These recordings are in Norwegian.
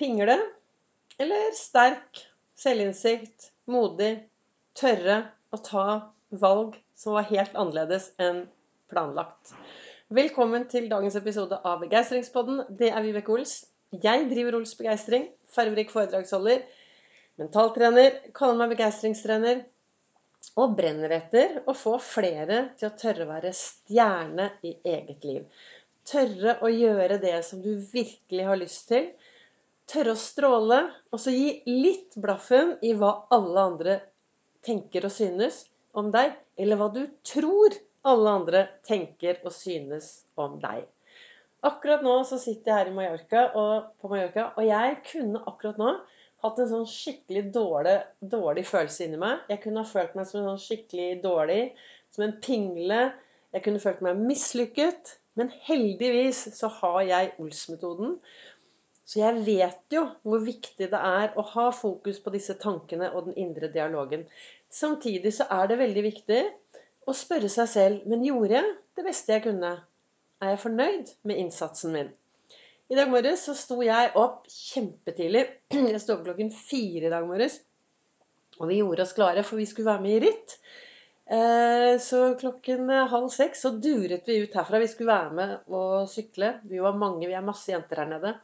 pingle eller sterk selvinnsikt, modig, tørre å ta valg som var helt annerledes enn planlagt. Velkommen til dagens episode av Begeistringspodden. Det er Vibeke Ols. Jeg driver Ols Begeistring, farverik foredragsholder, mentaltrener, kaller meg begeistringstrener og brenner etter å få flere til å tørre å være stjerne i eget liv. Tørre å gjøre det som du virkelig har lyst til. Tørre å stråle, og så gi litt blaffen i hva alle andre tenker og synes om deg, eller hva du tror alle andre tenker og synes om deg. Akkurat nå så sitter jeg her Mallorca, og, på Mallorca, og jeg kunne akkurat nå hatt en sånn skikkelig dårlig, dårlig, følelse inni meg. Jeg kunne ha følt meg som en sånn skikkelig dårlig, som en pingle. Jeg kunne følt meg mislykket. Men heldigvis så har jeg Ols-metoden. Så jeg vet jo hvor viktig det er å ha fokus på disse tankene og den indre dialogen. Samtidig så er det veldig viktig å spørre seg selv Men gjorde jeg det beste jeg kunne? Er jeg fornøyd med innsatsen min? I dag morges så sto jeg opp kjempetidlig. Jeg sto opp klokken fire i dag morges. Og vi gjorde oss klare, for vi skulle være med i ritt. Eh, så klokken halv seks så duret vi ut herfra. Vi skulle være med og sykle. Vi var mange, vi er masse jenter her nede.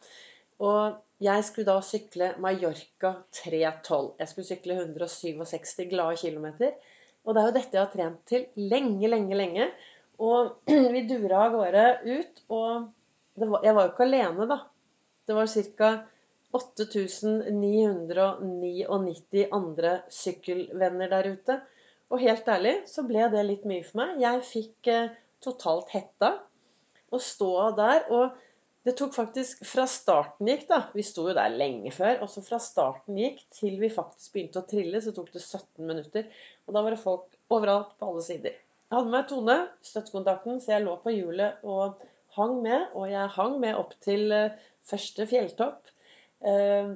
Og jeg skulle da sykle Mallorca 3.12. Jeg skulle sykle 167 glade kilometer. Og det er jo dette jeg har trent til lenge, lenge, lenge. Og vi dura av gårde ut. og var, jeg var jo ikke alene, da. Det var ca. 8999 andre sykkelvenner der ute. Og helt ærlig så ble det litt mye for meg. Jeg fikk eh, totalt hetta å stå der. Og det tok faktisk Fra starten gikk, da Vi sto jo der lenge før. Og så fra starten gikk til vi faktisk begynte å trille, så tok det 17 minutter. Og da var det folk overalt på alle sider. Jeg hadde med Tone, støttekontakten, så jeg lå på hjulet og hang med, og jeg hang med opp til eh, første fjelltopp. Eh,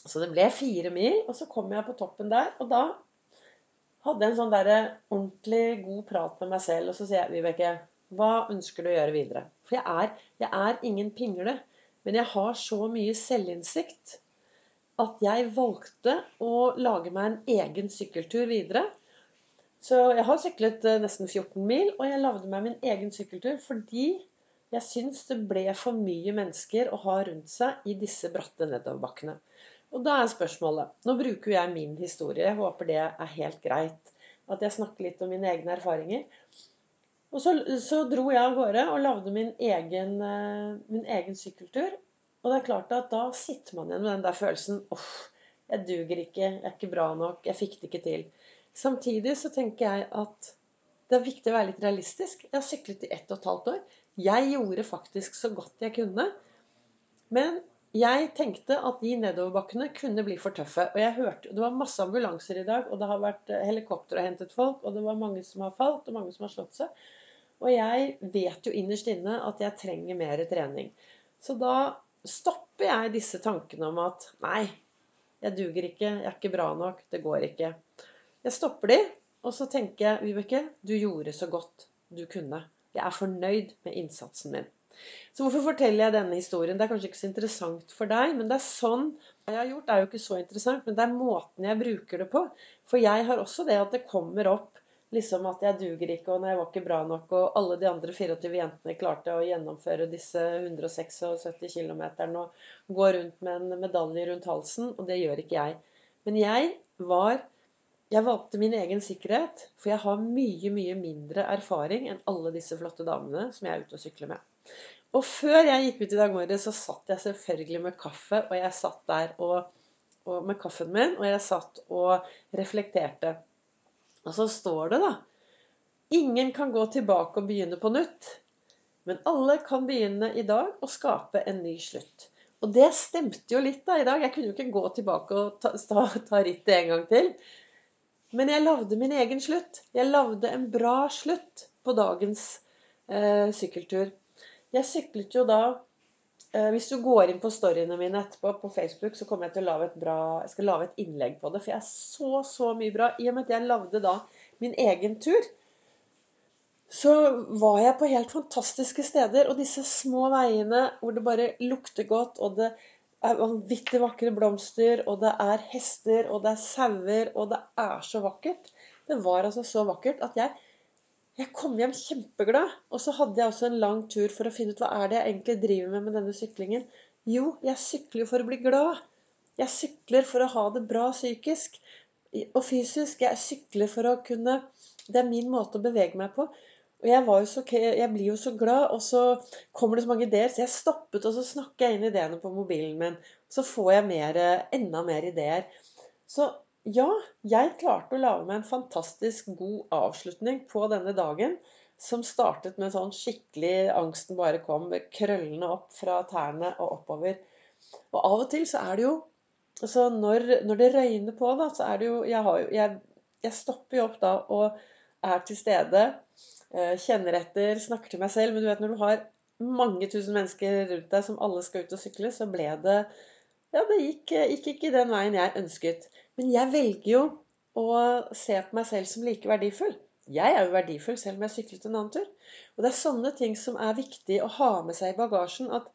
så det ble fire mil, og så kom jeg på toppen der. Og da hadde jeg en sånn der ordentlig god prat med meg selv. Og så sier jeg, Vibeke, hva ønsker du å gjøre videre? For jeg er, jeg er ingen pingle. Men jeg har så mye selvinnsikt at jeg valgte å lage meg en egen sykkeltur videre. Så jeg har syklet eh, nesten 14 mil, og jeg lagde meg min egen sykkeltur fordi jeg syns det ble for mye mennesker å ha rundt seg i disse bratte nedoverbakkene. Og da er spørsmålet Nå bruker jeg min historie. Jeg håper det er helt greit. At jeg snakker litt om mine egne erfaringer. Og så, så dro jeg av gårde og lagde min egen, eh, min egen, sykkeltur. Og det er klart at da sitter man igjen med den der følelsen Uff, jeg duger ikke. Jeg er ikke bra nok. Jeg fikk det ikke til. Samtidig så tenker jeg at det er viktig å være litt realistisk. Jeg har syklet i ett og et halvt år. Jeg gjorde faktisk så godt jeg kunne. Men jeg tenkte at de nedoverbakkene kunne bli for tøffe. Og jeg hørte, Det var masse ambulanser i dag, og det har vært eh, helikopter og hentet folk. Og det var mange som har falt, og mange som har slått seg. Og jeg vet jo innerst inne at jeg trenger mer trening. Så da stopper jeg disse tankene om at nei, jeg duger ikke, jeg er ikke bra nok, det går ikke. Jeg stopper de, og så tenker jeg, Vibeke, du gjorde så godt du kunne. Jeg er fornøyd med innsatsen min. Så hvorfor forteller jeg denne historien? Det er kanskje ikke så interessant for deg, men det er sånn jeg har gjort, er jo ikke så interessant, men det er måten jeg bruker det på. For jeg har også det at det kommer opp liksom at jeg duger ikke, og når jeg var ikke bra nok, og alle de andre 24 jentene klarte å gjennomføre disse 176 km og gå rundt med en medalje rundt halsen, og det gjør ikke jeg. Men jeg var jeg valgte min egen sikkerhet, for jeg har mye, mye mindre erfaring enn alle disse flotte damene som jeg er ute og sykler med. Og før jeg gikk ut i dag morges, så satt jeg selvfølgelig med kaffe, og jeg satt der og, og, med kaffen min, og jeg satt og reflekterte. Og så står det, da Ingen kan gå tilbake og begynne på nytt. Men alle kan begynne i dag og skape en ny slutt. Og det stemte jo litt da i dag. Jeg kunne jo ikke gå tilbake og ta, ta, ta rittet en gang til. Men jeg lagde min egen slutt. Jeg lagde en bra slutt på dagens eh, sykkeltur. Jeg syklet jo da Hvis du går inn på storyene mine etterpå på Facebook, så kommer jeg til å lage et bra Jeg skal lage et innlegg på det, for jeg er så, så mye bra. I og med at jeg lagde da min egen tur, så var jeg på helt fantastiske steder. Og disse små veiene hvor det bare lukter godt, og det er vanvittig vakre blomster, og det er hester, og det er sauer, og det er så vakkert. Det var altså så vakkert at jeg, jeg kom hjem kjempeglad. Og så hadde jeg også en lang tur for å finne ut hva er det jeg egentlig driver med med denne syklingen. Jo, jeg sykler jo for å bli glad. Jeg sykler for å ha det bra psykisk og fysisk. Jeg sykler for å kunne Det er min måte å bevege meg på. Og jeg, så, jeg, blir jo så glad, og så kommer det så mange ideer. Så jeg stoppet, og så snakker jeg inn ideene på mobilen min. Så får jeg mer, enda mer ideer. Så ja, jeg klarte å lage meg en fantastisk god avslutning på denne dagen. Som startet med sånn skikkelig Angsten bare kom krøllende opp fra tærne og oppover. Og av og til så er det jo Så når, når, det røyner på, da, så er det jo Jeg, har, jeg, jeg stopper jo opp da og er til stede Eh, kjenner etter, snakker til meg selv. Men du vet når du har mange tusen mennesker rundt deg som alle skal ut og sykle, så ble det Ja, det gikk, gikk ikke den veien jeg ønsket. Men jeg velger jo å se på meg selv som like verdifull. Jeg er jo verdifull selv om jeg syklet en annen tur. Og det er sånne ting som er viktig å ha med seg i bagasjen. At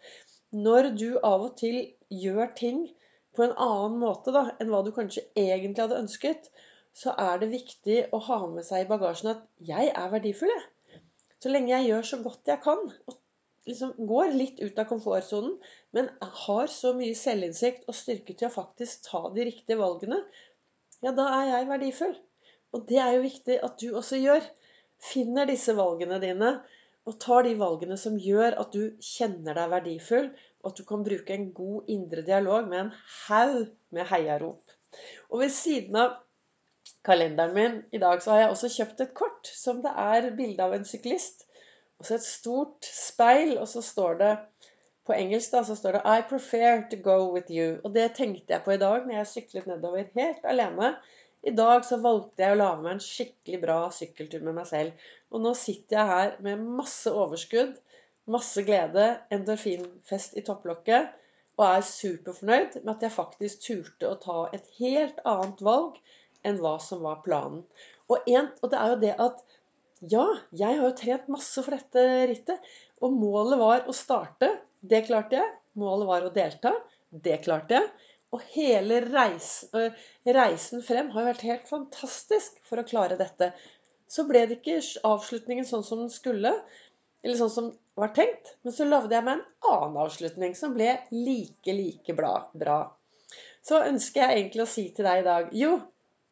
når du av og til gjør ting på en annen måte da, enn hva du kanskje egentlig hadde ønsket, så er det viktig å ha med seg i bagasjen at jeg er verdifull, jeg. Så lenge jeg gjør så godt jeg kan, og liksom går litt ut av komfortsonen, men har så mye selvinnsikt og styrke til å faktisk ta de riktige valgene, ja, da er jeg verdifull. Og det er jo viktig at du også gjør. Finner disse valgene dine og tar de valgene som gjør at du kjenner deg verdifull, og at du kan bruke en god indre dialog med en haug med heiarop. Og ved siden av kalenderen min i dag, så har jeg også kjøpt et kort som det er bilde av en syklist. Og så et stort speil, og så står det på engelsk da, så står det 'I prefer to go with you'. Og det tenkte jeg på i dag når jeg syklet nedover helt alene. I dag så valgte jeg å lage meg en skikkelig bra sykkeltur med meg selv. Og nå sitter jeg her med masse overskudd, masse glede, endorfinfest i topplokket, og er superfornøyd med at jeg faktisk turte å ta et helt annet valg enn hva som var planen. Og, en, og det er jo det at Ja, jeg har jo trent masse for dette rittet. Og målet var å starte. Det klarte jeg. Målet var å delta. Det klarte jeg. Og hele reisen, reisen frem har jo vært helt fantastisk for å klare dette. Så ble det ikke avslutningen sånn som den skulle, eller sånn som var tenkt. Men så lagde jeg meg en annen avslutning som ble like, like bra. Så ønsker jeg egentlig å si til deg i dag Jo,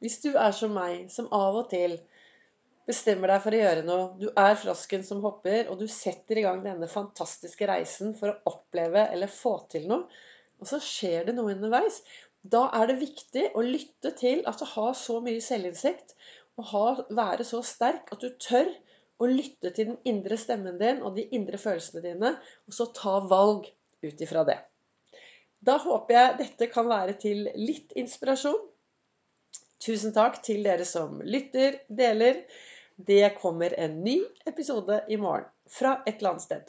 hvis du er som meg, som av og til bestemmer deg for å gjøre noe, du er frosken som hopper, og du setter i gang denne fantastiske reisen for å oppleve eller få til noe, og så skjer det noe underveis, da er det viktig å lytte til at du har så mye selvinnsikt, og være så sterk at du tør å lytte til den indre stemmen din og de indre følelsene dine, og så ta valg ut ifra det. Da håper jeg dette kan være til litt inspirasjon Tusen takk til dere som lytter, deler. Det kommer en ny episode i morgen fra et eller annet sted.